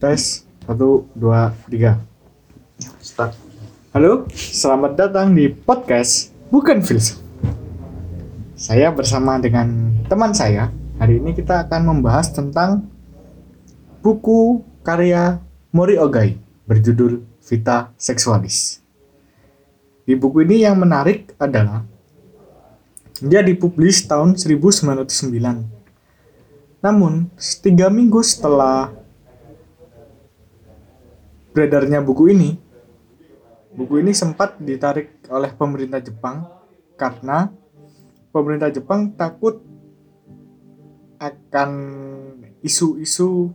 Tes satu dua tiga. Start. Halo, selamat datang di podcast Bukan Filsuf. Saya bersama dengan teman saya. Hari ini kita akan membahas tentang buku karya Mori Ogai berjudul Vita Sexualis. Di buku ini yang menarik adalah dia dipublis tahun 1909. Namun, tiga minggu setelah beredarnya buku ini, buku ini sempat ditarik oleh pemerintah Jepang karena pemerintah Jepang takut akan isu-isu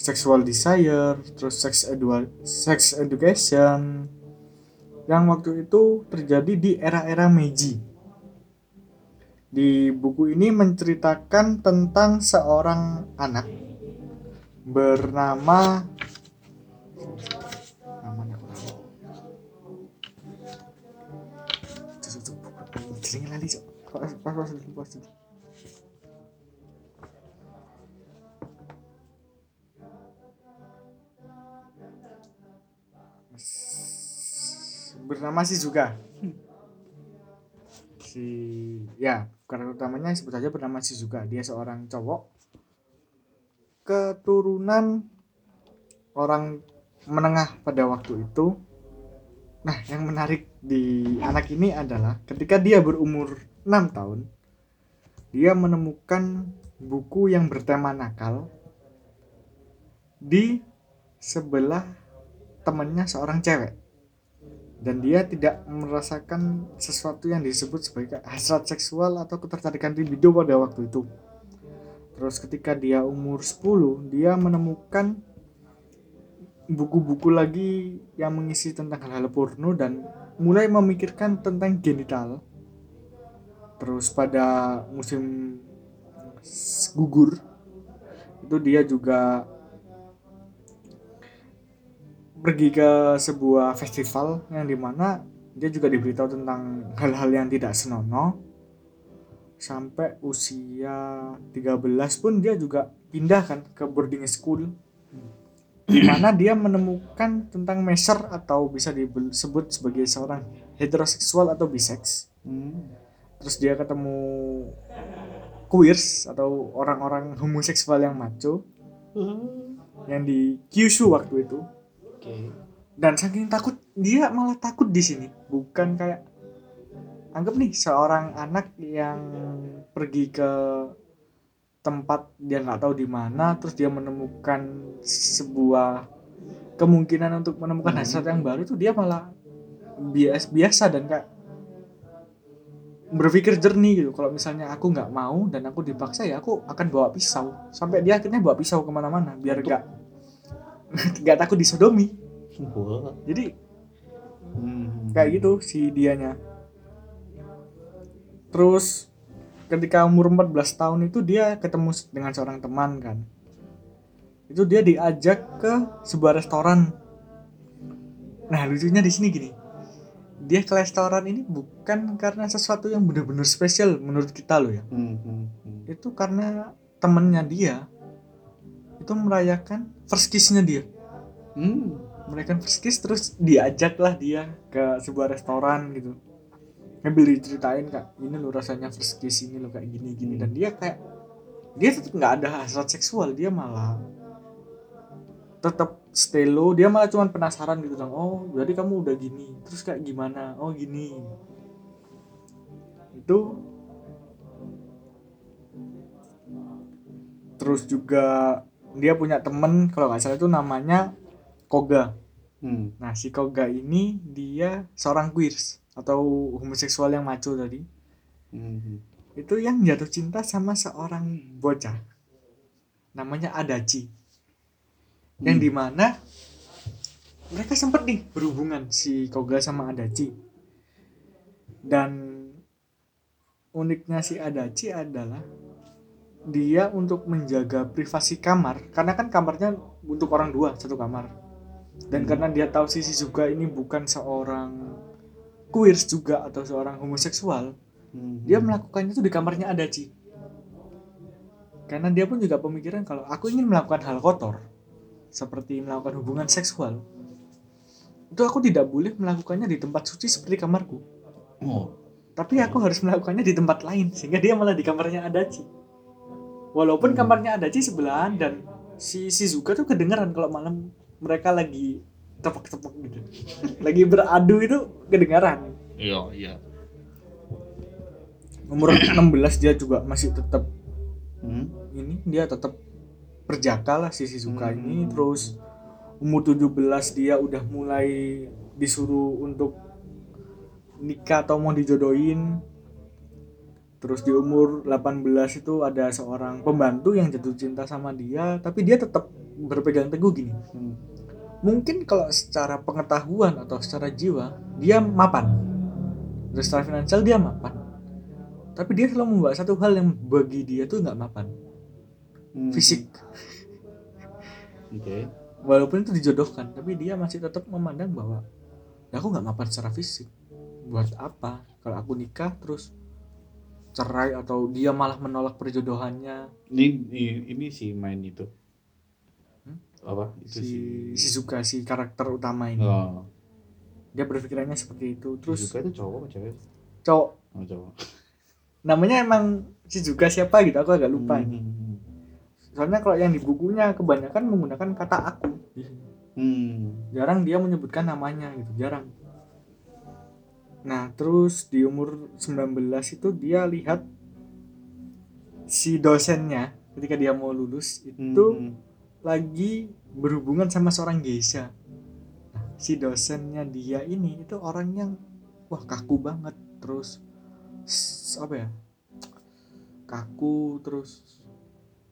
sexual desire, terus sex, edu sex education yang waktu itu terjadi di era-era Meiji. Di buku ini menceritakan tentang seorang anak bernama pas pas pas bernama Shizuka si ya karakter utamanya sebut saja bernama Shizuka dia seorang cowok. Keturunan orang menengah pada waktu itu. Nah, yang menarik di anak ini adalah ketika dia berumur 6 tahun, dia menemukan buku yang bertema nakal di sebelah temannya seorang cewek. Dan dia tidak merasakan sesuatu yang disebut sebagai hasrat seksual atau ketertarikan libido pada waktu itu. Terus ketika dia umur 10, dia menemukan buku-buku lagi yang mengisi tentang hal-hal porno dan mulai memikirkan tentang genital. Terus pada musim gugur itu dia juga pergi ke sebuah festival yang di mana dia juga diberitahu tentang hal-hal yang tidak senonoh. Sampai usia 13 pun dia juga pindah kan ke boarding school. Di mana dia menemukan tentang measure atau bisa disebut sebagai seorang heteroseksual atau bisex. Terus dia ketemu queers atau orang-orang homoseksual yang maco yang di Kyushu waktu itu. Oke. Dan saking takut dia malah takut di sini, bukan kayak anggap nih seorang anak yang pergi ke tempat dia nggak tahu di mana terus dia menemukan sebuah kemungkinan untuk menemukan Hmm. hasrat yang baru tuh dia malah biasa biasa dan kayak berpikir jernih gitu. Kalau misalnya aku nggak mau dan aku dipaksa ya aku akan bawa pisau. Sampai dia akhirnya bawa pisau ke mana-mana biar nggak nggak takut disodomi. Wah. jadi Hmm. kayak gitu si dianya. Terus ketika umur 14 tahun itu dia ketemu dengan seorang teman kan. Itu dia diajak ke sebuah restoran. Nah lucunya di sini gini dia ke restoran ini bukan karena sesuatu yang benar-benar spesial menurut kita loh ya. Hmm, hmm, hmm. itu karena temennya dia itu merayakan first kiss-nya dia. Hmm. mereka first kiss terus diajaklah dia ke sebuah restoran gitu. Ngambil diceritain kak ini lo rasanya first kiss ini lo kayak gini gini. Dan dia kayak dia tetap nggak ada hasrat seksual dia malah tetap stay low dia malah cuma penasaran gitu dong oh jadi kamu udah gini terus kayak gimana oh gini itu terus juga dia punya temen kalau nggak salah itu namanya Koga Hmm. Nah, si Koga ini dia seorang queers atau homoseksual yang maco tadi. Hmm. Itu yang jatuh cinta sama seorang bocah. Namanya Adachi. Yang Hmm. di mana mereka sempat nih berhubungan si Koga sama Adachi. Dan uniknya si Adachi adalah dia untuk menjaga privasi kamar karena kan kamarnya untuk orang dua satu kamar dan Hmm. karena dia tahu si Shizuka ini bukan seorang queers juga atau seorang homoseksual Hmm. dia melakukannya itu di kamarnya Adachi karena dia pun juga pemikiran kalau aku ingin melakukan hal kotor seperti melakukan hubungan seksual itu aku tidak boleh melakukannya di tempat suci seperti kamarku Oh. tapi aku harus melakukannya di tempat lain sehingga dia malah di kamarnya Adachi walaupun Hmm. kamarnya Adachi sebelahan dan si Shizuka tuh kedengeran kalau malam mereka lagi tepuk-tepuk gitu lagi beradu itu kedengaran Iya, iya. umur 16 dia juga masih tetap Hmm. ini dia tetap perjaka lah si Shizuka Hmm. ini terus umur 17 dia udah mulai disuruh untuk nikah atau mau dijodohin. Terus di umur 18 itu ada seorang pembantu yang jatuh cinta sama dia tapi dia tetap berpegang teguh gini. Hmm. mungkin kalau secara pengetahuan atau secara jiwa dia mapan. Terus secara finansial dia mapan. Tapi dia selalu membawa satu hal yang bagi dia tuh nggak mapan Hmm. fisik Oke. walaupun itu dijodohkan tapi dia masih tetap memandang bahwa "Ya, aku nggak mapan secara fisik buat apa kalau aku nikah terus cerai atau dia malah menolak perjodohannya Ini, ini ini si main itu. Hmm? Apa? Itu si si Shizuka si karakter utama ini Oh. dia berpikirannya seperti itu terus Shizuka itu cowok apa cewek? cowok Oh, cowok. namanya emang Shizuka siapa gitu aku agak lupa ini Hmm. Soalnya kalau yang di bukunya kebanyakan menggunakan kata aku. Hmm. jarang dia menyebutkan namanya gitu jarang. Nah terus di umur 19 itu dia lihat si dosennya ketika dia mau lulus itu Hmm. lagi berhubungan sama seorang geisha. Nah, si dosennya dia ini itu orang yang wah kaku banget. Terus apa ya? Kaku terus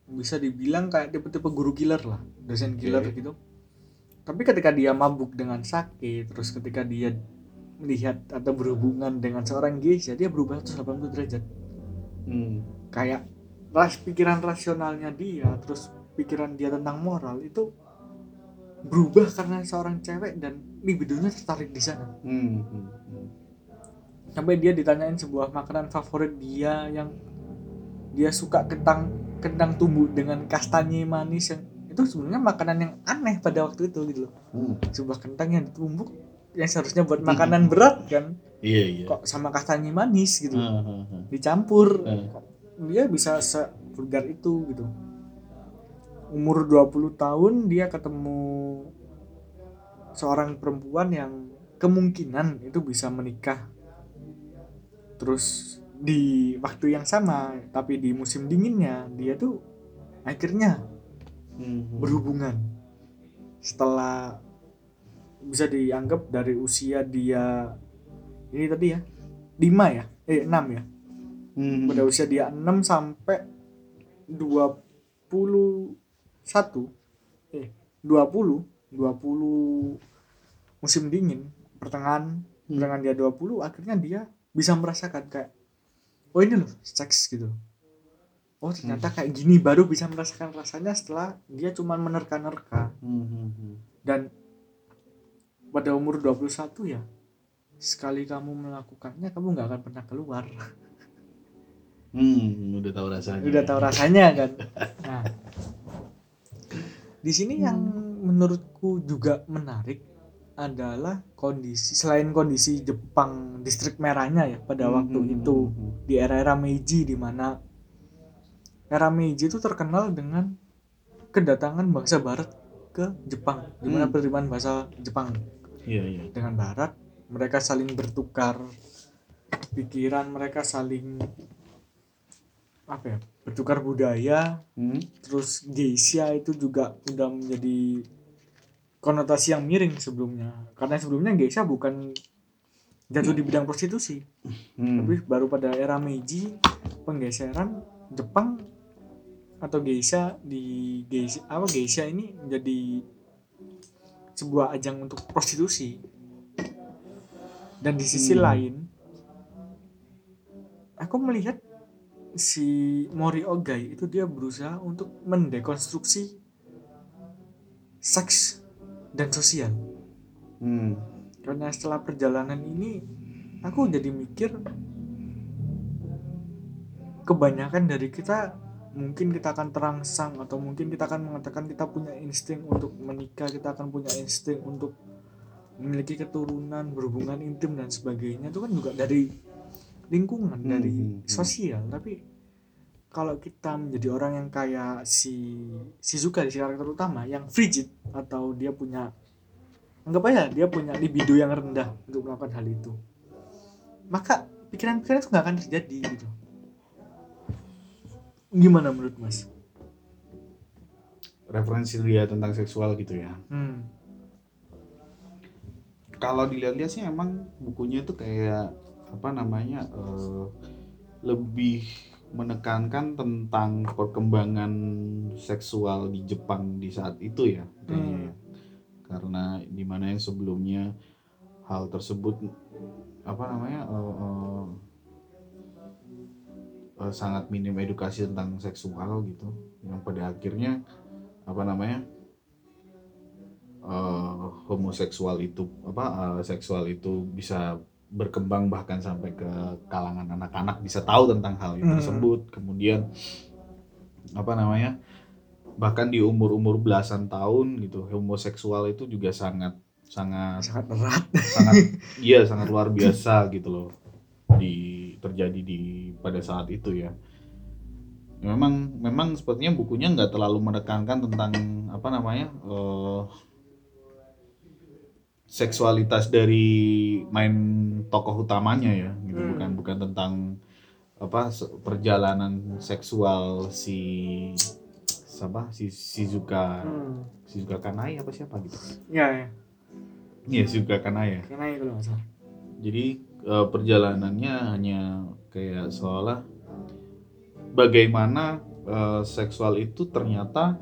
bisa dibilang kayak tipe-tipe guru killer lah dosen killer Oke. gitu tapi ketika dia mabuk dengan sakit terus ketika dia melihat atau berhubungan dengan seorang geisha dia berubah 180 derajat Hmm. kayak ras pikiran rasionalnya dia terus pikiran dia tentang moral itu berubah karena seorang cewek dan libidonya tertarik di sana Hmm. Hmm. Hmm. sampai dia ditanyain sebuah makanan favorit dia yang dia suka kentang kentang tumbuh dengan kastanye manis yang itu sebenarnya makanan yang aneh pada waktu itu gitu loh. Hmm. sebuah kentang yang ditumbuk yang seharusnya buat makanan berat kan. Iya, iya. kok sama kastanye manis gitu Ah, ah, ah. dicampur. Kok dia bisa sevulgar itu gitu. Umur 20 tahun dia ketemu seorang perempuan yang kemungkinan itu bisa menikah. Terus di waktu yang sama tapi di musim dinginnya dia tuh akhirnya Hmm. berhubungan setelah bisa dianggap dari usia dia ini tadi ya 5 ya eh 6 ya Hmm. pada usia dia 6 sampai 21 eh 20 20 musim dingin pertengahan Hmm. pertengahan dia 20 akhirnya dia bisa merasakan kayak oh ini loh seks gitu oh ternyata kayak gini baru bisa merasakan rasanya setelah dia cuman menerka-nerka Hmm. Hmm. Hmm. dan pada umur 21 ya sekali kamu melakukannya kamu nggak akan pernah keluar Hmm, udah tahu rasanya. udah tahu rasanya kan nah di sini yang menurutku juga menarik adalah kondisi selain kondisi Jepang distrik merahnya ya pada Hmm, waktu hmm, itu hmm, hmm. di era-era Meiji di mana era Meiji itu terkenal dengan kedatangan bangsa barat ke Jepang di mana Hmm. penerimaan bahasa Jepang Iya, iya. dengan barat mereka saling bertukar pikiran mereka saling apa ya bertukar budaya Hmm. terus geisha itu juga udah menjadi konotasi yang miring sebelumnya karena sebelumnya geisha bukan jatuh di bidang prostitusi Hmm. tapi baru pada era Meiji penggeseran Jepang atau geisha di geisha apa geisha ini menjadi sebuah ajang untuk prostitusi dan di sisi Hmm. lain aku melihat si Mori Ogai itu dia berusaha untuk mendekonstruksi seks dan sosial Hmm. karena setelah perjalanan ini aku jadi mikir kebanyakan dari kita mungkin kita akan terangsang atau mungkin kita akan mengatakan kita punya insting untuk menikah kita akan punya insting untuk memiliki keturunan berhubungan intim dan sebagainya itu kan juga dari lingkungan Hmm, dari hmm, hmm. sosial tapi kalau kita menjadi orang yang kayak si Shizuka di si karakter utama yang frigid atau dia punya anggap aja dia punya libido yang rendah untuk melakukan hal itu maka pikiran-pikiran itu nggak akan terjadi gitu gimana menurut mas? referensi dia tentang seksual gitu ya Hmm. kalau dilihat-lihat sih emang bukunya itu kayak apa namanya eh, lebih menekankan tentang perkembangan seksual di Jepang di saat itu ya kayaknya ya. karena di mana yang sebelumnya hal tersebut apa namanya eh, eh, eh, sangat minim edukasi tentang seksual gitu yang pada akhirnya apa namanya eh, homoseksual itu apa eh, seksual itu bisa berkembang bahkan sampai ke kalangan anak-anak bisa tahu tentang hal itu Hmm. tersebut. Kemudian apa namanya bahkan di umur-umur belasan tahun gitu homoseksual itu juga sangat sangat sangat berat. sangat iya sangat luar biasa gitu loh di terjadi di pada saat itu ya. Memang memang sepertinya bukunya nggak terlalu menekankan tentang apa namanya eh, seksualitas dari main tokoh utamanya ya gitu. Hmm. bukan bukan tentang apa perjalanan seksual si siapa? Si Shizuka hmm. Shizuka Kanai apa siapa gitu. Ya ya iya Shizuka Kanai ya. Karena itu nggak salah. Jadi eh, perjalanannya hanya kayak seolah bagaimana eh, seksual itu ternyata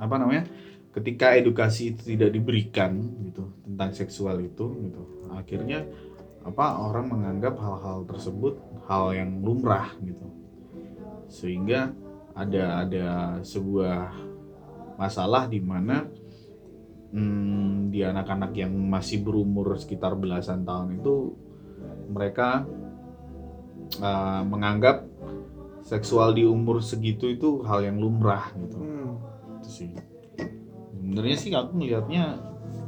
apa namanya ketika edukasi itu tidak diberikan gitu tentang seksual itu gitu akhirnya apa orang menganggap hal-hal tersebut hal yang lumrah gitu. Sehingga ada ada sebuah masalah di mana hmm, di anak-anak yang masih berumur sekitar belasan tahun itu mereka uh, menganggap seksual di umur segitu itu hal yang lumrah gitu. Hmm. itu sih sebenarnya sih aku melihatnya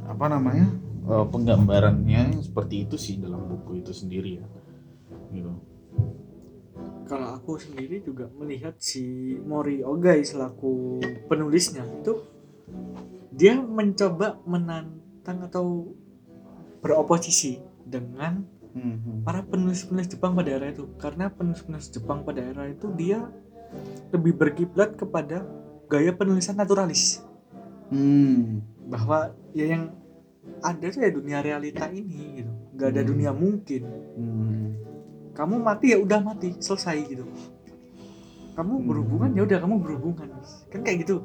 apa namanya uh, penggambarannya seperti itu sih dalam buku itu sendiri ya gitu. Kalau aku sendiri juga melihat si Mori Ogai selaku penulisnya itu dia mencoba menantang atau beroposisi dengan Hmm, para penulis-penulis Jepang pada era itu. Karena penulis-penulis Jepang pada era itu dia lebih berkiblat kepada gaya penulisan naturalis hmm. bahwa ya yang ada tuh ya dunia realita ini gitu nggak ada Hmm. dunia mungkin Hmm. kamu mati ya udah mati selesai gitu kamu Hmm. berhubungan ya udah kamu berhubungan kan kayak gitu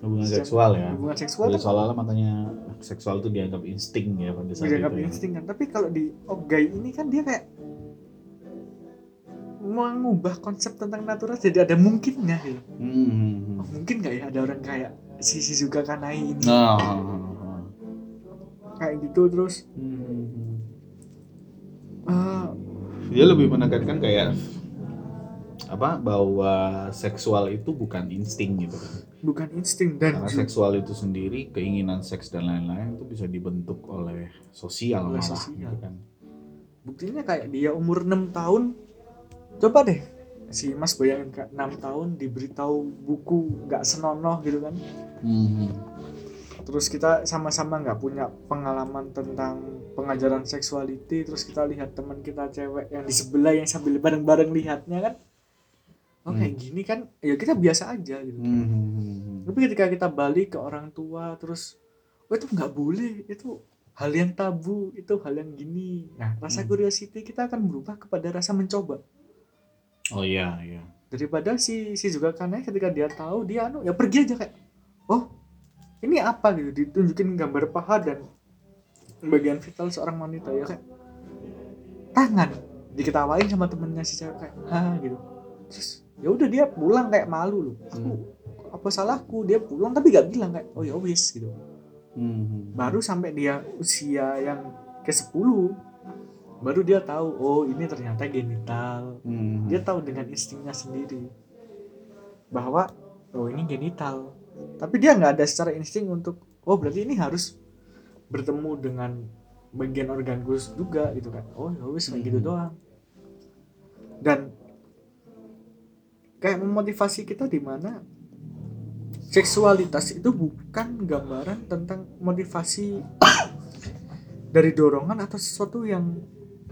hubungan Sejak- seksual ya hubungan seksual kan seolah-olah makanya seksual itu dianggap insting ya pada saat dianggap itu ya. insting kan tapi kalau di Ogai ini kan dia kayak mengubah konsep tentang natural jadi ada mungkinnya gitu hmm. oh, mungkin nggak ya ada orang kayak si Shizuka Kanai ini. Ah. kayak gitu terus. Hmm, eh, dia lebih menekankan kayak apa bahwa seksual itu bukan insting gitu kan. Bukan insting dan karena seksual itu sendiri keinginan seks dan lain-lain itu bisa dibentuk oleh sosial Oleh malah sosial. gitu kan. Buktinya kayak dia umur 6 tahun. Coba deh si Mas bayangin kak 6 tahun diberitahu buku nggak senonoh gitu kan? Hmm, terus kita sama-sama nggak punya pengalaman tentang pengajaran seksuality terus kita lihat teman kita cewek yang di sebelah yang sambil bareng-bareng lihatnya kan? Oh kayak gini kan? Ya kita biasa aja gitu. Hmm, hmm, hmm, hmm. tapi ketika kita balik ke orang tua terus oh itu nggak boleh itu hal yang tabu itu hal yang gini. Nah rasa Hmm. curiosity kita akan berubah kepada rasa mencoba oh iya iya. Daripada si si juga karena ketika dia tahu dia anu ya pergi aja kayak oh ini apa? gitu. Ditunjukin gambar paha dan bagian vital seorang wanita ya kayak tangan. Diketawain sama temennya si cewek kayak ha gitu. Terus ya udah dia pulang kayak malu loh. Aku apa salahku? Dia pulang tapi gak bilang kayak oh ya wis gitu. Hmm, hmm. baru sampai dia usia yang ke 10 baru dia tahu oh ini ternyata genital. Hmm, dia tahu dengan instingnya sendiri bahwa oh ini genital. Tapi dia nggak ada secara insting untuk oh berarti ini harus bertemu dengan bagian organ khusus juga gitu kan. Oh ya wis kayak gitu Hmm. doang. Dan kayak memotivasi kita di mana seksualitas itu bukan gambaran tentang motivasi dari dorongan atau sesuatu yang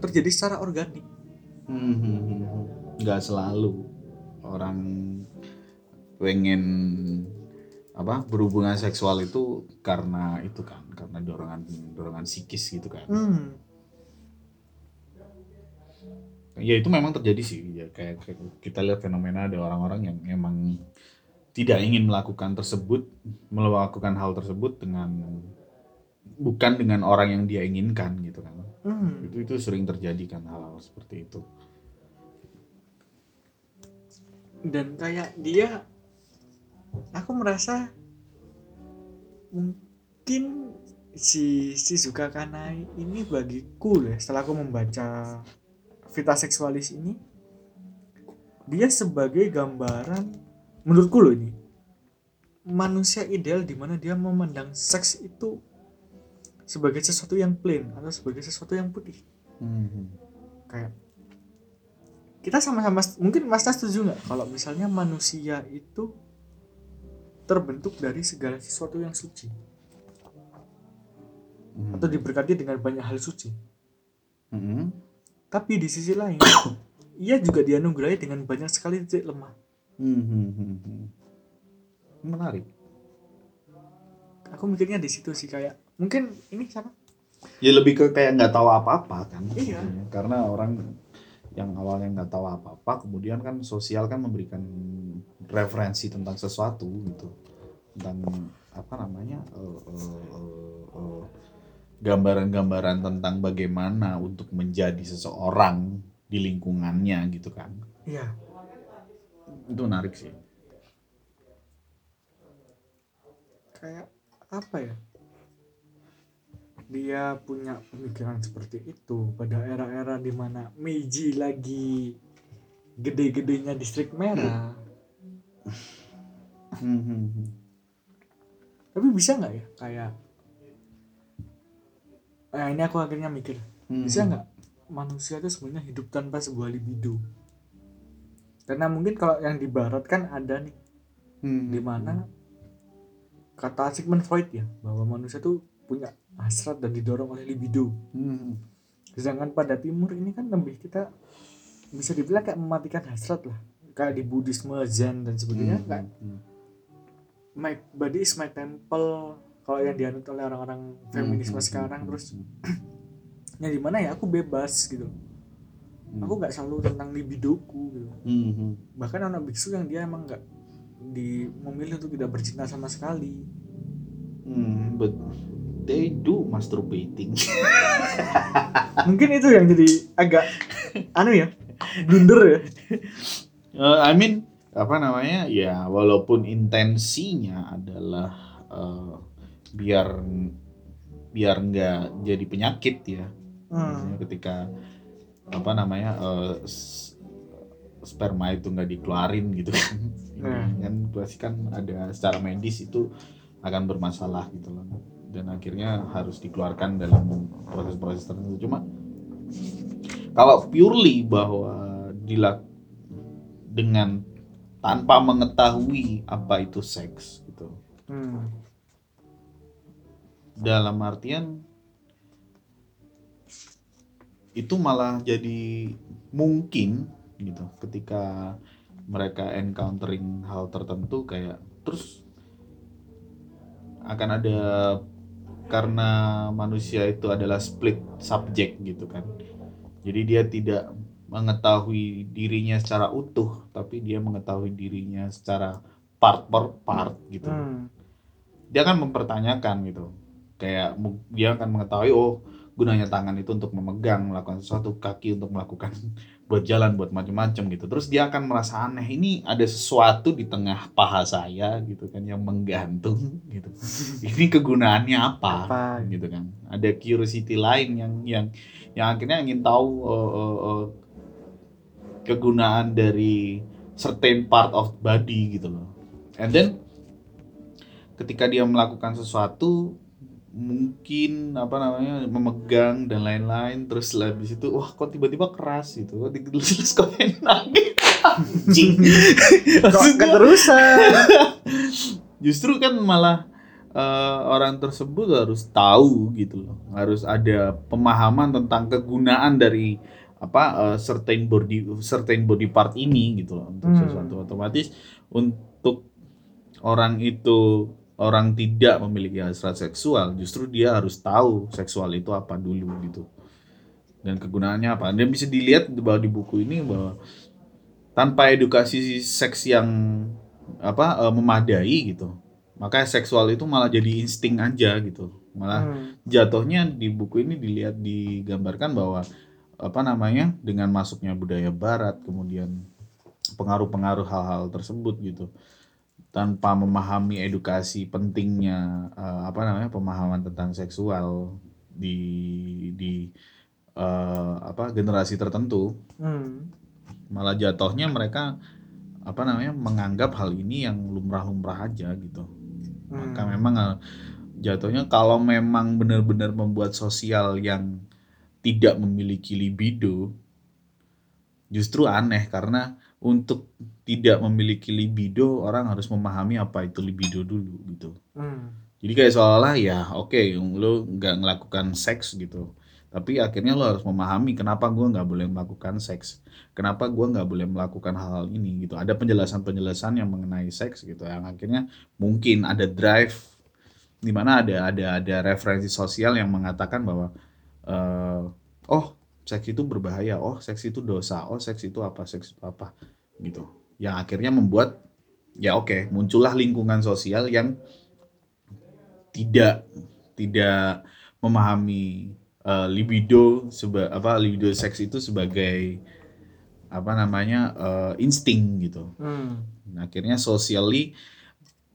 terjadi secara organik. Hmm, hmm, hmm, nggak selalu orang pengen apa berhubungan seksual itu karena itu kan karena dorongan dorongan psikis gitu kan. Hmm. ya itu memang terjadi sih. Ya kayak, kayak kita lihat fenomena ada orang-orang yang memang tidak ingin melakukan tersebut melakukan hal tersebut dengan bukan dengan orang yang dia inginkan gitu kan Hmm. itu itu sering terjadi kan hal-hal seperti itu dan kayak dia aku merasa mungkin si Shizuka Kanai ini bagiku ya setelah aku membaca Vita Seksualis ini dia sebagai gambaran menurutku loh ini manusia ideal di mana dia memandang seks itu sebagai sesuatu yang plain atau sebagai sesuatu yang putih Hmm. kayak kita sama-sama mungkin Mas Tas setuju nggak kalau misalnya manusia itu terbentuk dari segala sesuatu yang suci Hmm. atau diberkati dengan banyak hal suci Hmm. tapi di sisi lain ia juga dianugerahi dengan banyak sekali titik lemah Hmm, hmm, hmm, hmm. menarik aku mikirnya di situ sih kayak mungkin ini sama ya lebih ke kayak nggak tahu apa-apa kan Iya. karena orang yang awalnya nggak tahu apa-apa kemudian kan sosial kan memberikan referensi tentang sesuatu gitu. Tentang apa namanya eh, eh, eh, eh, gambaran-gambaran tentang bagaimana untuk menjadi seseorang di lingkungannya gitu kan. Iya. Itu menarik sih. Kayak apa ya dia punya pemikiran seperti itu. Pada era-era di mana Meiji lagi gede-gedenya distrik merah. Hmm, hmm, hmm. tapi bisa nggak ya? Kayak eh, ini aku akhirnya mikir. Hmm, bisa nggak manusia itu sebenarnya hidup tanpa sebuah libido? Karena mungkin kalau yang di barat kan ada nih Hmm, di mana kata Sigmund Freud ya bahwa manusia tuh punya hasrat dan didorong oleh libido. Hmm, sedangkan pada timur ini kan lebih kita bisa dibilang kayak mematikan hasrat lah. Kayak di Buddhisme Zen dan sebagainya hmm, kayak hmm. my body is my temple. Kalau yang dianut oleh orang-orang feminisme Hmm, sekarang hmm, terus hmm, yang di mana ya aku bebas gitu. Hmm. aku nggak selalu tentang libidoku gitu. Hmm, hmm. bahkan anak biksu yang dia emang nggak di memilih untuk tidak bercinta sama sekali Hmm, but they do masturbating. mungkin itu yang jadi agak anu ya blunder ya Eh, I mean apa namanya ya walaupun intensinya adalah eh, biar biar nggak jadi penyakit ya hmm. Ketika apa namanya s- sperma itu nggak dikeluarin gitu kan Nah. kan pasti kan ada secara medis itu akan bermasalah gitu loh. Dan akhirnya harus dikeluarkan dalam proses-proses tertentu. Cuma kalau purely bahwa dilak dengan tanpa mengetahui apa itu seks gitu. Hmm. dalam artian itu malah jadi mungkin gitu. Ketika mereka encountering hal tertentu kayak terus akan ada karena manusia itu adalah split subject gitu kan. Jadi dia tidak mengetahui dirinya secara utuh tapi dia mengetahui dirinya secara part per part gitu. Hmm. dia akan mempertanyakan gitu. Kayak dia akan mengetahui oh gunanya tangan itu untuk memegang melakukan sesuatu kaki untuk melakukan buat jalan buat macam-macam gitu. Terus dia akan merasa aneh ini ada sesuatu di tengah paha saya gitu kan yang menggantung gitu. Ini kegunaannya apa, Apa? gitu kan. Ada curiosity lain yang yang yang akhirnya ingin tahu eh, eh, eh, kegunaan dari certain part of body gitu loh. And then ketika dia melakukan sesuatu mungkin apa namanya memegang dan lain-lain. Terus habis itu wah kok tiba-tiba keras gitu. Kok digelus kok enak anjing. Kok keterusan justru kan malah eh, orang tersebut harus tahu gitu loh. Harus ada pemahaman tentang kegunaan dari apa eh, certain body certain body part ini gitu loh. Untuk Hmm. sesuatu otomatis. Untuk orang itu orang tidak memiliki hasrat seksual justru dia harus tahu seksual itu apa dulu gitu. Dan kegunaannya apa? Dan bisa dilihat di bahwa di buku ini bahwa tanpa edukasi seks yang apa eh, memadai gitu maka seksual itu malah jadi insting aja gitu. Malah Hmm. jatuhnya di buku ini dilihat digambarkan bahwa apa namanya dengan masuknya budaya barat kemudian pengaruh-pengaruh hal-hal tersebut gitu tanpa memahami edukasi pentingnya eh, apa namanya pemahaman tentang seksual di di eh, apa generasi tertentu Hmm. malah jatuhnya mereka apa namanya menganggap hal ini yang lumrah-lumrah aja gitu maka Hmm. memang eh, jatuhnya kalau memang benar-benar membuat sosial yang tidak memiliki libido justru aneh karena untuk tidak memiliki libido orang harus memahami apa itu libido dulu gitu. Hmm. jadi kayak seolah-olah ya oke lo nggak melakukan seks gitu. Tapi akhirnya lo harus memahami kenapa gua nggak boleh melakukan seks? Kenapa gua nggak boleh melakukan hal-hal ini gitu? Ada penjelasan-penjelasan yang mengenai seks gitu yang akhirnya mungkin ada drive di mana ada ada ada referensi sosial yang mengatakan bahwa eh, oh seks itu berbahaya. Oh seks itu dosa. Oh seks itu apa? Seks itu apa? Gitu. Yang akhirnya membuat ya oke muncullah lingkungan sosial yang tidak tidak memahami eh, libido seba, apa libido seks itu sebagai apa namanya eh, insting gitu. Hmm. Nah, akhirnya socially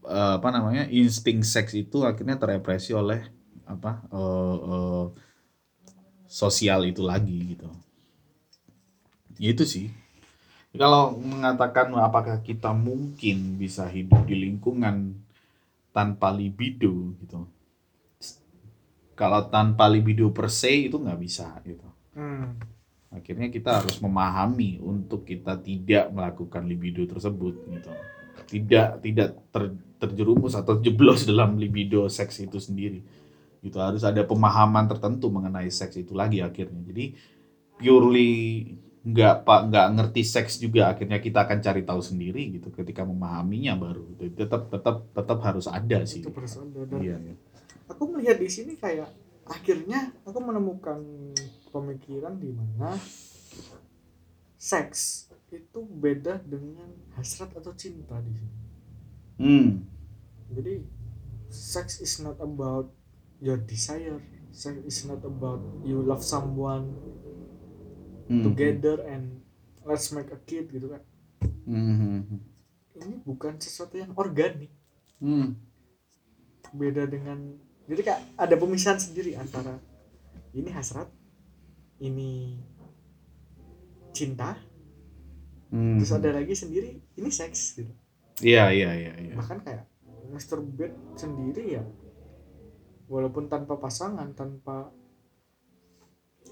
eh, apa namanya insting seks itu akhirnya terepresi oleh apa eh, eh, sosial itu lagi gitu. Ya itu sih. Kalau mengatakan apakah kita mungkin bisa hidup di lingkungan tanpa libido gitu. Kalau tanpa libido per se itu nggak bisa gitu Hmm. akhirnya kita harus memahami untuk kita tidak melakukan libido tersebut gitu tidak tidak ter- terjerumus atau jeblos dalam libido seks itu sendiri gitu harus ada pemahaman tertentu mengenai seks itu lagi akhirnya jadi purely nggak pak nggak ngerti seks juga akhirnya kita akan cari tahu sendiri gitu ketika memahaminya baru Jadi tetap tetap tetap harus ada sih Itu harus ada. Dan iya iya. aku melihat di sini kayak akhirnya aku menemukan pemikiran di mana seks itu beda dengan hasrat atau cinta di sini. hmm Jadi sex is not about your desire. Sex is not about you love someone Hmm. together and let's make a kid gitu kan. Hmm. Ini bukan sesuatu yang organik. Hmm. Beda dengan jadi kayak ada pemisahan sendiri antara ini hasrat, ini cinta, Hmm. terus ada lagi sendiri ini seks gitu. iya iya iya iya Bahkan kayak masturbate sendiri ya walaupun tanpa pasangan, tanpa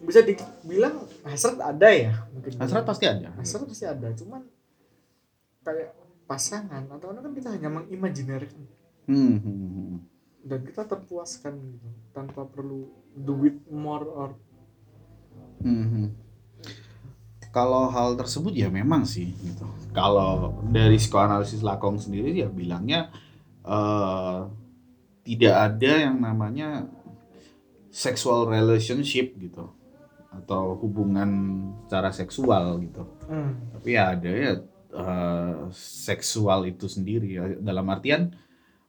bisa dibilang hasrat ada ya mungkin hasrat pasti ada hasrat pasti ada cuman kayak pasangan atau kan kita hanya mengimajinasikan Hmm, hmm, hmm. dan kita terpuaskan gitu tanpa perlu do it more or Hmm, hmm. Kalau hal tersebut ya memang sih gitu. Kalau dari psikoanalisis Lakong sendiri ya bilangnya eh, tidak ada yang namanya sexual relationship gitu atau hubungan secara seksual gitu. hmm. Tapi ya ada ya eh, seksual itu sendiri ya. dalam artian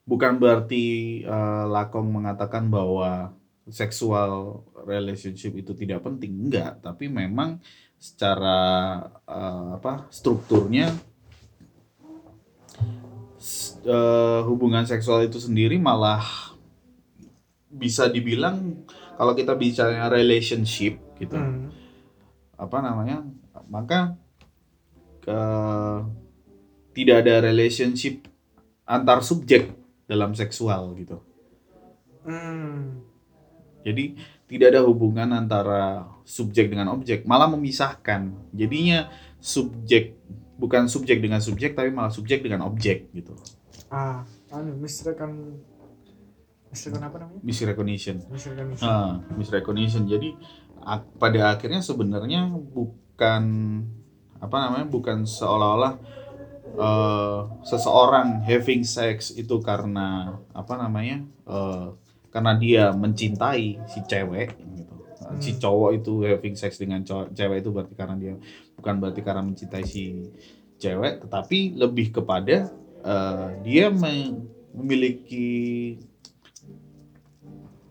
bukan berarti eh, Lakong mengatakan bahwa sexual relationship itu tidak penting enggak tapi memang secara eh, apa strukturnya eh, hubungan seksual itu sendiri malah bisa dibilang kalau kita bicara relationship gitu Hmm. apa namanya maka ke tidak ada relationship antar subjek dalam seksual gitu. Hmm. Jadi tidak ada hubungan antara subjek dengan objek, malah memisahkan. Jadinya subjek bukan subjek dengan subjek tapi malah subjek dengan objek gitu. Ah, anu misrecon misrecon apa namanya? Misrecognition. Misrecognition. Ah, misrecognition. Jadi pada akhirnya sebenarnya bukan apa namanya? bukan seolah-olah eh, seseorang having sex itu karena apa namanya? eh, karena dia mencintai si cewek gitu. Si Hmm. cowok itu having sex dengan cowok, cewek itu berarti karena dia bukan berarti karena mencintai si cewek, tetapi lebih kepada eh, dia me- memiliki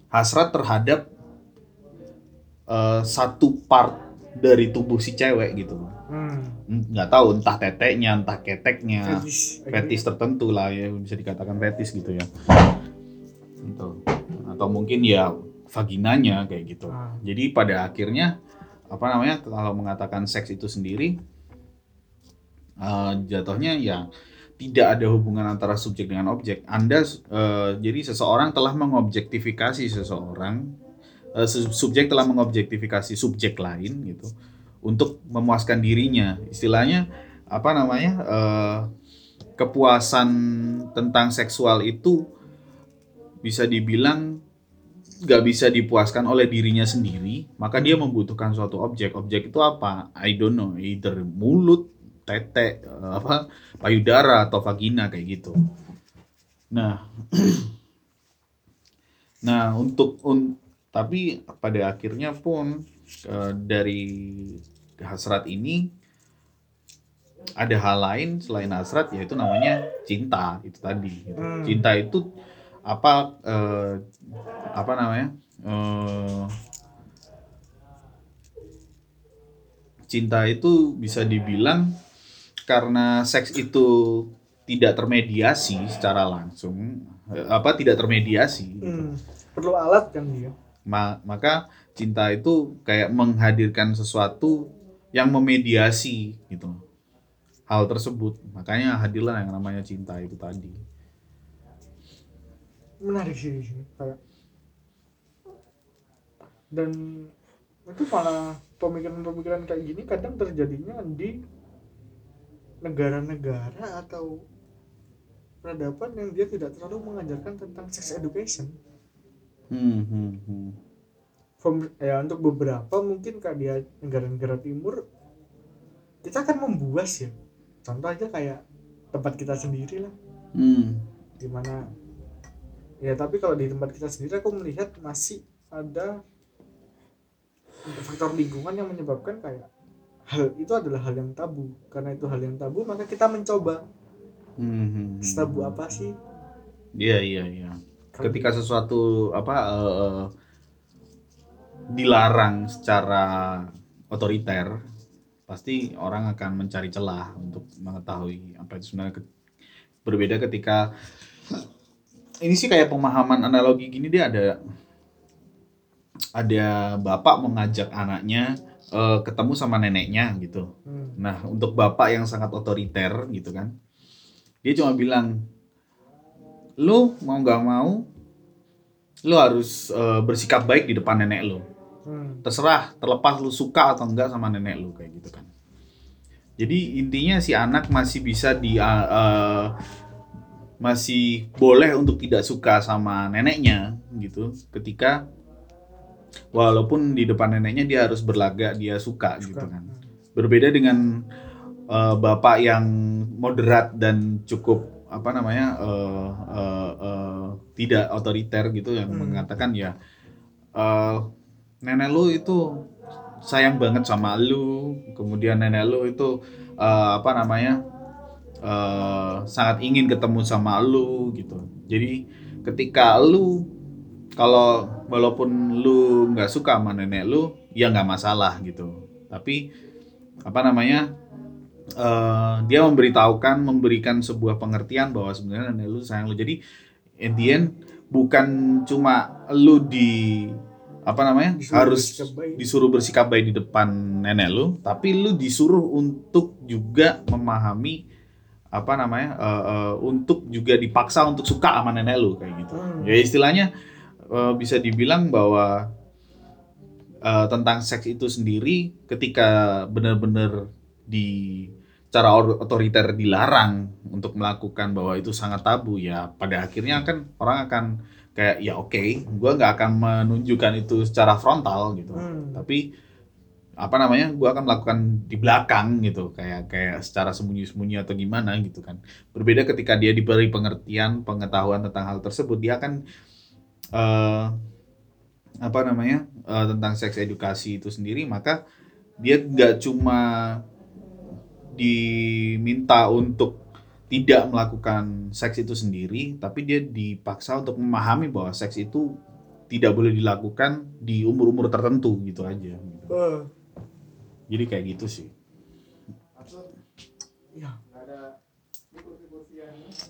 hasrat terhadap eh, satu part dari tubuh si cewek gitu Hmm. nggak tahu entah teteknya entah keteknya Fetish. fetis tertentu lah ya bisa dikatakan fetis gitu ya gitu atau mungkin ya vaginanya kayak gitu Ah. jadi pada akhirnya apa namanya kalau mengatakan seks itu sendiri eh, jatuhnya ya tidak ada hubungan antara subjek dengan objek. Anda eh, jadi seseorang telah mengobjektifikasi seseorang, su- subjek telah mengobjektifikasi subjek lain gitu untuk memuaskan dirinya. Istilahnya apa namanya eh, kepuasan tentang seksual itu bisa dibilang nggak bisa dipuaskan oleh dirinya sendiri, maka dia membutuhkan suatu objek. Objek itu apa? I don't know, either mulut, tete, apa, payudara atau vagina kayak gitu. Nah, nah untuk un- tapi pada akhirnya pun eh, dari hasrat ini ada hal lain selain hasrat yaitu namanya cinta itu tadi. gitu. Hmm. Cinta itu apa eh, apa namanya? Eh, cinta itu bisa dibilang karena seks itu tidak termediasi secara langsung eh, apa tidak termediasi gitu. Hmm. Perlu alat kan dia. Ma- maka cinta itu kayak menghadirkan sesuatu yang memediasi gitu hal tersebut makanya hadirlah yang namanya cinta itu tadi menarik sih sini kayak dan itu malah pemikiran-pemikiran kayak gini kadang terjadinya di negara-negara atau peradaban yang dia tidak terlalu mengajarkan tentang sex education hmm, hmm, hmm. Fem- ya untuk beberapa mungkin kayak di negara-negara timur kita kan membuas ya contoh aja kayak tempat kita sendiri lah Hmm. di mana ya tapi kalau di tempat kita sendiri aku melihat masih ada faktor lingkungan yang menyebabkan kayak hal itu adalah hal yang tabu. Karena itu hal yang tabu maka kita mencoba. Hmm, tabu apa sih? Iya iya iya. Ketika sesuatu apa eh, dilarang secara otoriter pasti orang akan mencari celah untuk mengetahui apa itu sebenarnya ke- berbeda ketika ini sih kayak pemahaman analogi gini dia ada ada bapak mengajak anaknya eh, ketemu sama neneknya gitu Hmm. Nah, untuk bapak yang sangat otoriter gitu kan, dia cuma bilang, lu mau nggak mau, lu harus eh, bersikap baik di depan nenek lu. Hmm. Terserah, terlepas lu suka atau enggak sama nenek lu kayak gitu kan. Jadi intinya si anak masih bisa di eh, eh, masih boleh untuk tidak suka sama neneknya gitu, ketika walaupun di depan neneknya dia harus berlagak dia suka, gitu Suka. kan berbeda dengan eh, bapak yang moderat dan cukup apa namanya eh, eh, eh, tidak otoriter gitu yang Hmm. mengatakan ya eh, nenek lu itu sayang banget sama lu kemudian nenek lu itu eh, apa namanya eh, sangat ingin ketemu sama lu gitu jadi ketika lu kalau walaupun lu nggak suka sama nenek lu ya nggak masalah gitu. Tapi apa namanya eh, dia memberitahukan memberikan sebuah pengertian bahwa sebenarnya nenek lu sayang lu. Jadi at the end bukan cuma lu di apa namanya Disuruh harus bersikap disuruh bersikap baik di depan nenek lu tapi lu disuruh untuk juga memahami apa namanya eh, eh, untuk juga dipaksa untuk suka sama nenek lu kayak gitu. Hmm. ya istilahnya eh, bisa dibilang bahwa eh, tentang seks itu sendiri ketika benar-benar di cara or- otoriter dilarang untuk melakukan bahwa itu sangat tabu ya pada akhirnya kan orang akan kayak ya oke gua nggak akan menunjukkan itu secara frontal gitu. Hmm. tapi apa namanya gua akan melakukan di belakang gitu. Kayak kayak secara sembunyi-sembunyi atau gimana gitu kan. Berbeda ketika dia diberi pengertian pengetahuan tentang hal tersebut dia akan eh apa namanya eh, tentang seks edukasi itu sendiri maka dia nggak cuma diminta untuk tidak melakukan seks itu sendiri tapi dia dipaksa untuk memahami bahwa seks itu tidak boleh dilakukan di umur-umur tertentu gitu aja gitu. Eh, jadi kayak gitu sih. Ya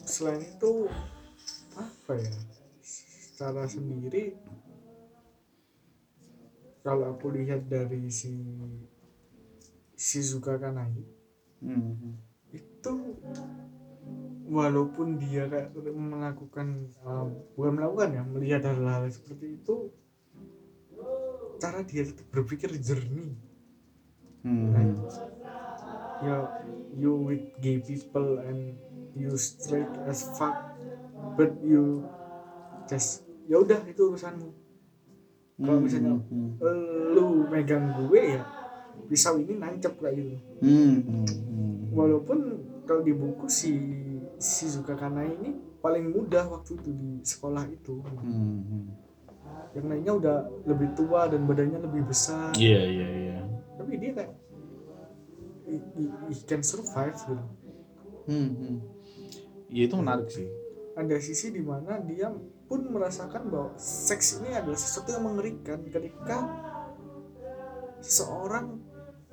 selain itu apa ya secara sendiri kalau aku lihat dari si Shizuka Kanai Hmm. itu walaupun dia kayak melakukan uh, bukan melakukan ya melihat hal-hal seperti itu cara dia tetap berpikir jernih Hmm. ya you with gay people and you straight as fuck but you just ya udah itu urusanmu kalau misalnya Hmm. lu megang gue ya pisau ini nancep kayak gitu Hmm. Hmm. Hmm. walaupun kalau di buku si Shizuka Kanai ini paling muda waktu itu di sekolah itu Hmm. Hmm. yang lainnya udah lebih tua dan badannya lebih besar Iya iya iya. tapi dia kayak he, he- can survive gitu Hmm. Hmm. Iya itu menarik sih. ada sisi di mana dia pun merasakan bahwa seks ini adalah sesuatu yang mengerikan ketika seseorang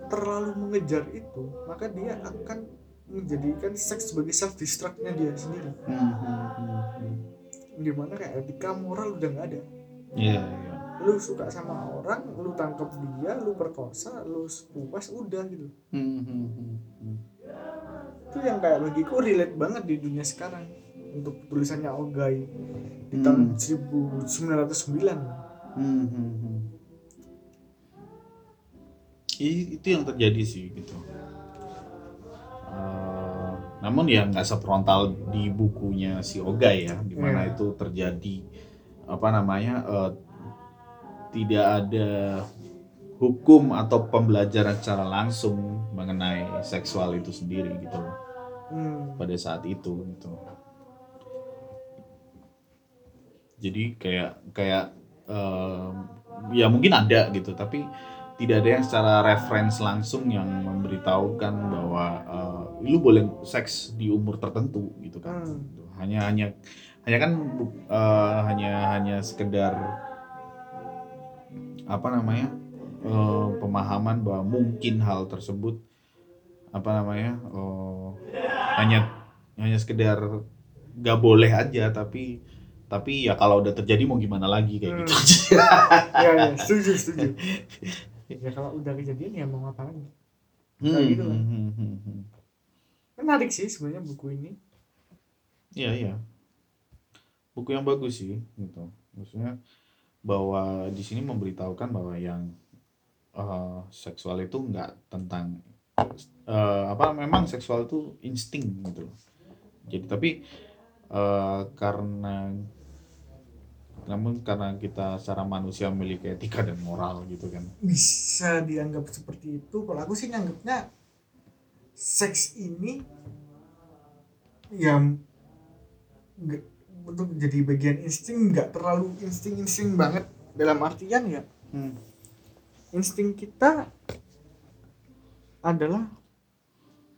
terlalu mengejar itu maka dia akan menjadikan seks sebagai self destructnya dia sendiri Hmm. Hmm. Hmm. Hmm. di mana kayak etika moral udah nggak ada Iya iya. lu suka sama orang lu tangkap dia lu perkosa lu puas udah gitu Hmm. Hmm. Hmm. Hmm. itu yang kayak bagiku relate banget di dunia sekarang untuk tulisannya Ogai di Hmm. tahun 1909 Hmm, hmm, hmm. I- itu yang terjadi sih gitu. Eh, namun ya nggak sefrontal di bukunya si Ogai ya, di mana Iya. itu terjadi apa namanya eh, tidak ada hukum atau pembelajaran secara langsung mengenai seksual itu sendiri gitu loh Hmm. pada saat itu gitu. Jadi kayak kayak em, ya mungkin ada gitu, tapi tidak ada yang secara reference langsung yang memberitahukan bahwa eh, lu boleh seks di umur tertentu gitu kan. Hmm. Hanya hanya hanya kan eh, hanya hanya sekedar apa namanya eh, pemahaman bahwa mungkin hal tersebut apa namanya oh, hanya hanya sekedar gak boleh aja tapi tapi ya kalau udah terjadi mau gimana lagi kayak Hmm. gitu. Aja ya, ya setuju setuju. Ya kalau udah kejadian ya mau ngapain? Kayak gitu kan. Hmm, hmm, hmm, hmm. menarik sih sebenarnya buku ini. Iya iya. Buku yang bagus sih gitu. Maksudnya bahwa di sini memberitahukan bahwa yang eh, seksual itu nggak tentang eh, apa memang seksual itu insting gitu jadi tapi eh, karena namun karena kita secara manusia memiliki etika dan moral gitu kan. Bisa dianggap seperti itu. Kalau aku sih nganggapnya seks ini yang untuk jadi bagian insting nggak terlalu insting insting banget. Dalam artian ya Hmm. insting kita adalah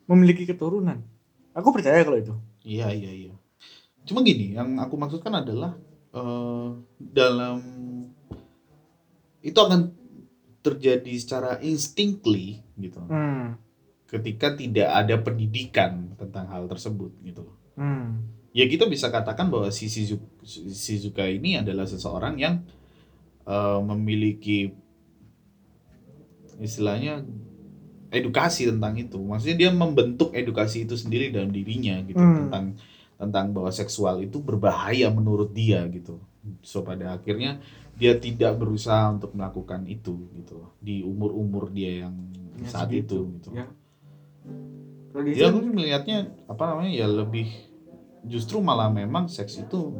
memiliki keturunan. Aku percaya kalau itu. Iya iya iya. Cuma gini, yang aku maksudkan adalah eh, dalam itu akan terjadi secara instinctly gitu. hmm. Ketika tidak ada pendidikan tentang hal tersebut gitu. Hmm. Ya kita bisa katakan bahwa si Shizu- Shizuka ini adalah seseorang yang eh, memiliki istilahnya edukasi tentang itu maksudnya dia membentuk edukasi itu sendiri dalam dirinya gitu Hmm. tentang tentang bahwa seksual itu berbahaya menurut dia gitu. So pada akhirnya dia tidak berusaha untuk melakukan itu gitu. Di umur umur dia yang Ya, saat segitu, itu gitu. Ya. Gitu aku melihatnya apa namanya ya lebih justru malah memang seks itu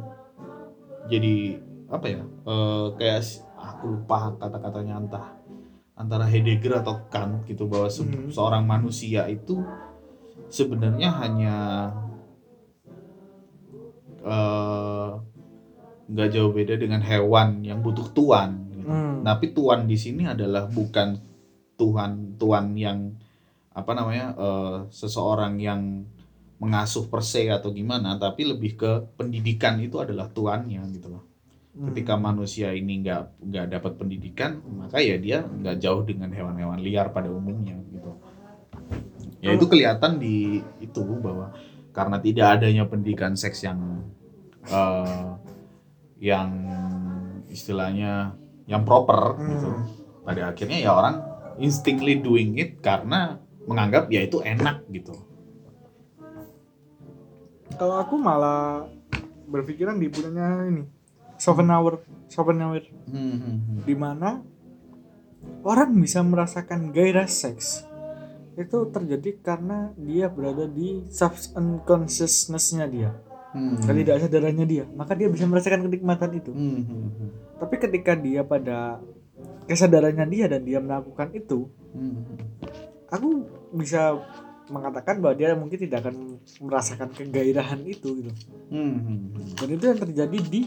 jadi apa ya eh, kayak aku lupa kata-katanya entah antara Heidegger atau Kant gitu bahwa se- Hmm. seorang manusia itu sebenarnya hanya eh, nggak jauh beda dengan hewan yang butuh tuan gitu. Hmm. tapi tuan di sini adalah bukan tuhan tuan yang apa namanya eh, seseorang yang mengasuh per se atau gimana tapi lebih ke pendidikan itu adalah tuannya gitu loh Hmm. ketika manusia ini nggak nggak dapat pendidikan maka ya dia nggak jauh dengan hewan-hewan liar pada umumnya gitu ya itu kelihatan di itu bahwa karena tidak adanya pendidikan seks yang eh, yang istilahnya yang proper gitu Hmm. pada akhirnya ya orang instinctly doing it karena menganggap ya itu enak gitu kalau aku malah berpikiran di punyanya ini Schopenhauer Schopenhauer Hmm, hmm, hmm. di mana orang bisa merasakan gairah seks itu terjadi karena dia berada di subconsciousness-nya dia Hmm. ketidaksadarannya dia maka dia bisa merasakan kenikmatan itu Hmm, hmm, hmm. tapi ketika dia pada kesadarannya dia dan dia melakukan itu Hmm, hmm. aku bisa mengatakan bahwa dia mungkin tidak akan merasakan kegairahan itu gitu hmm. dan itu yang terjadi di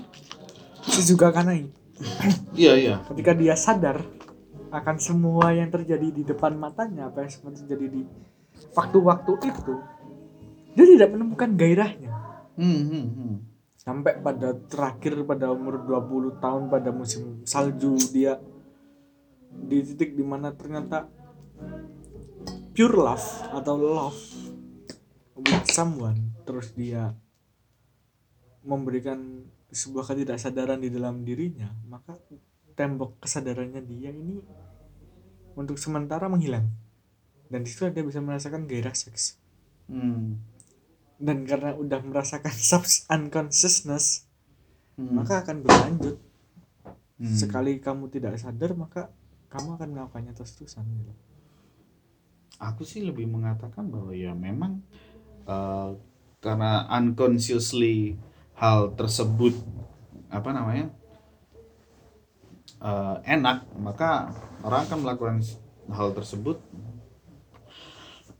Shizuka Kanai iya iya ketika dia sadar akan semua yang terjadi di depan matanya apa yang terjadi di waktu-waktu itu dia tidak menemukan gairahnya Hmm, hmm, hmm. sampai pada terakhir pada umur 20 tahun pada musim salju dia di titik di mana ternyata pure love atau love with someone terus dia memberikan sebuah ketidaksadaran di dalam dirinya maka tembok kesadarannya dia ini untuk sementara menghilang dan di situ dia bisa merasakan gairah seks Hmm, dan karena udah merasakan subs unconsciousness hmm. maka akan berlanjut Hmm. sekali kamu tidak sadar maka kamu akan melakukannya terus-terusan gitu. aku sih lebih mengatakan bahwa ya memang eh, karena unconsciously hal tersebut apa namanya eh, enak maka orang akan melakukan hal tersebut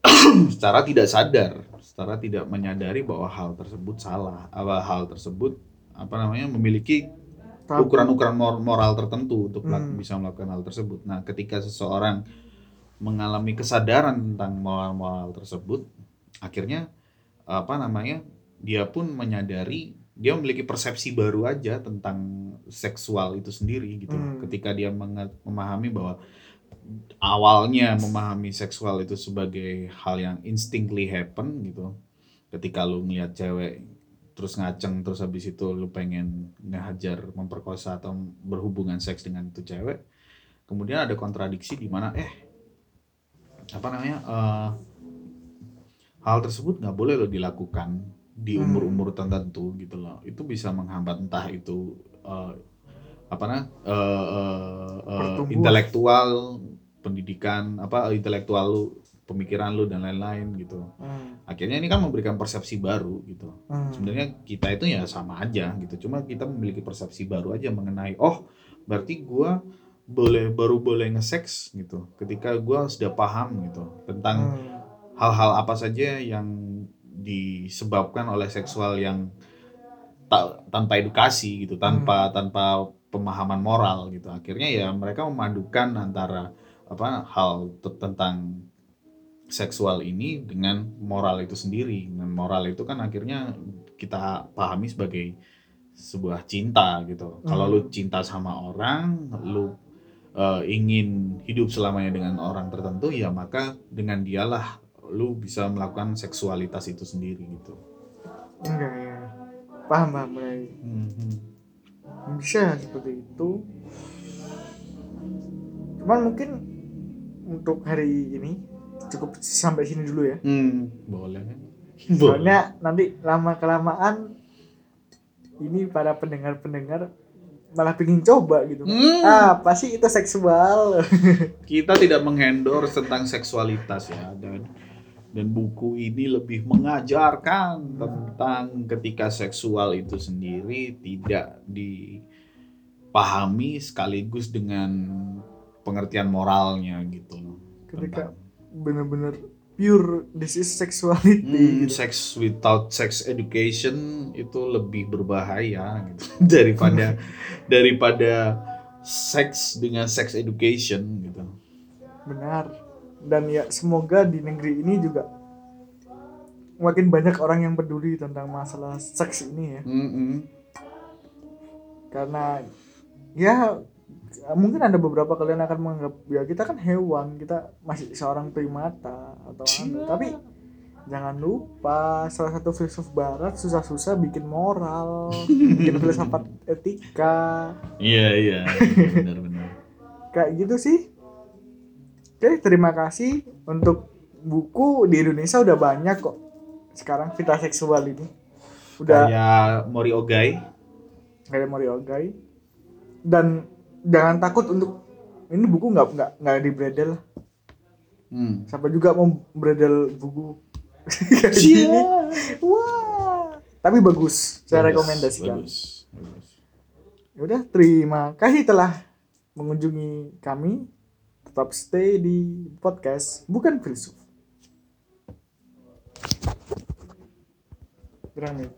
secara tidak sadar secara tidak menyadari bahwa hal tersebut salah apa hal tersebut apa namanya memiliki ukuran-ukuran mor- moral tertentu untuk Hmm. bisa melakukan hal tersebut. Nah, ketika seseorang mengalami kesadaran tentang moral-moral tersebut, akhirnya apa namanya dia pun menyadari dia memiliki persepsi baru aja tentang seksual itu sendiri gitu. Hmm. Ketika dia memahami bahwa awalnya memahami seksual itu sebagai hal yang instinctly happen gitu. Ketika lu melihat cewek terus ngaceng terus habis itu lu pengen ngehajar memperkosa atau berhubungan seks dengan itu cewek kemudian ada kontradiksi di mana eh apa namanya eh, hal tersebut nggak boleh lo dilakukan di Hmm. umur-umur tertentu gitu loh itu bisa menghambat entah itu eh, apa nah eh, eh, eh, Pertumbuhan. intelektual pendidikan apa intelektual lu pemikiran lu dan lain-lain gitu Hmm. akhirnya ini kan memberikan persepsi baru gitu Hmm. sebenarnya kita itu ya sama aja gitu cuma kita memiliki persepsi baru aja mengenai oh berarti gua boleh baru boleh nge-sex gitu ketika gua sudah paham gitu tentang Hmm. hal-hal apa saja yang disebabkan oleh seksual yang ta- tanpa edukasi gitu tanpa tanpa pemahaman moral gitu. Akhirnya ya mereka memadukan antara apa hal te- tentang seksual ini dengan moral itu sendiri. Dan moral itu kan akhirnya kita pahami sebagai sebuah cinta gitu. Kalau Hmm. lu cinta sama orang lu eh, ingin hidup selamanya dengan orang tertentu ya maka dengan dialah lu bisa melakukan seksualitas itu sendiri gitu Enggak ya. Paham paham mulai. Mhm. Bisa seperti itu. Cuman mungkin untuk hari ini cukup sampai sini dulu ya hmm, boleh kan soalnya nanti lama kelamaan ini para pendengar pendengar malah pingin coba gitu Hmm. ah pasti itu seksual kita tidak menghendor tentang seksualitas ya dan dan buku ini lebih mengajarkan tentang ketika seksual itu sendiri tidak dipahami sekaligus dengan pengertian moralnya gitu loh. ketika bener-bener pure this is sexuality hmm, gitu. sex without sex education itu lebih berbahaya gitu daripada daripada seks dengan sex education gitu. benar dan ya semoga di negeri ini juga makin banyak orang yang peduli tentang masalah seks ini ya Mm-mm. karena ya mungkin ada beberapa kalian akan menganggap ya kita kan hewan kita masih seorang primata atau anu. tapi jangan lupa salah satu filsuf barat susah-susah bikin moral bikin filsafat etika Iya iya benar-benar. kayak gitu sih oke terima kasih. Untuk buku di Indonesia udah banyak kok. Sekarang vita seksual ini. Udah Kayak Mori Ogai. kayak Mori Ogai. Dan jangan takut untuk ini buku nggak nggak nggak di bredel Hmm. siapa juga mau bredel buku? Kayak gini wah. Tapi bagus. Saya Bagus, rekomendasikan. Bagus. bagus. Ya udah terima kasih telah mengunjungi kami tetap stay di podcast bukan filsuf. Berang nih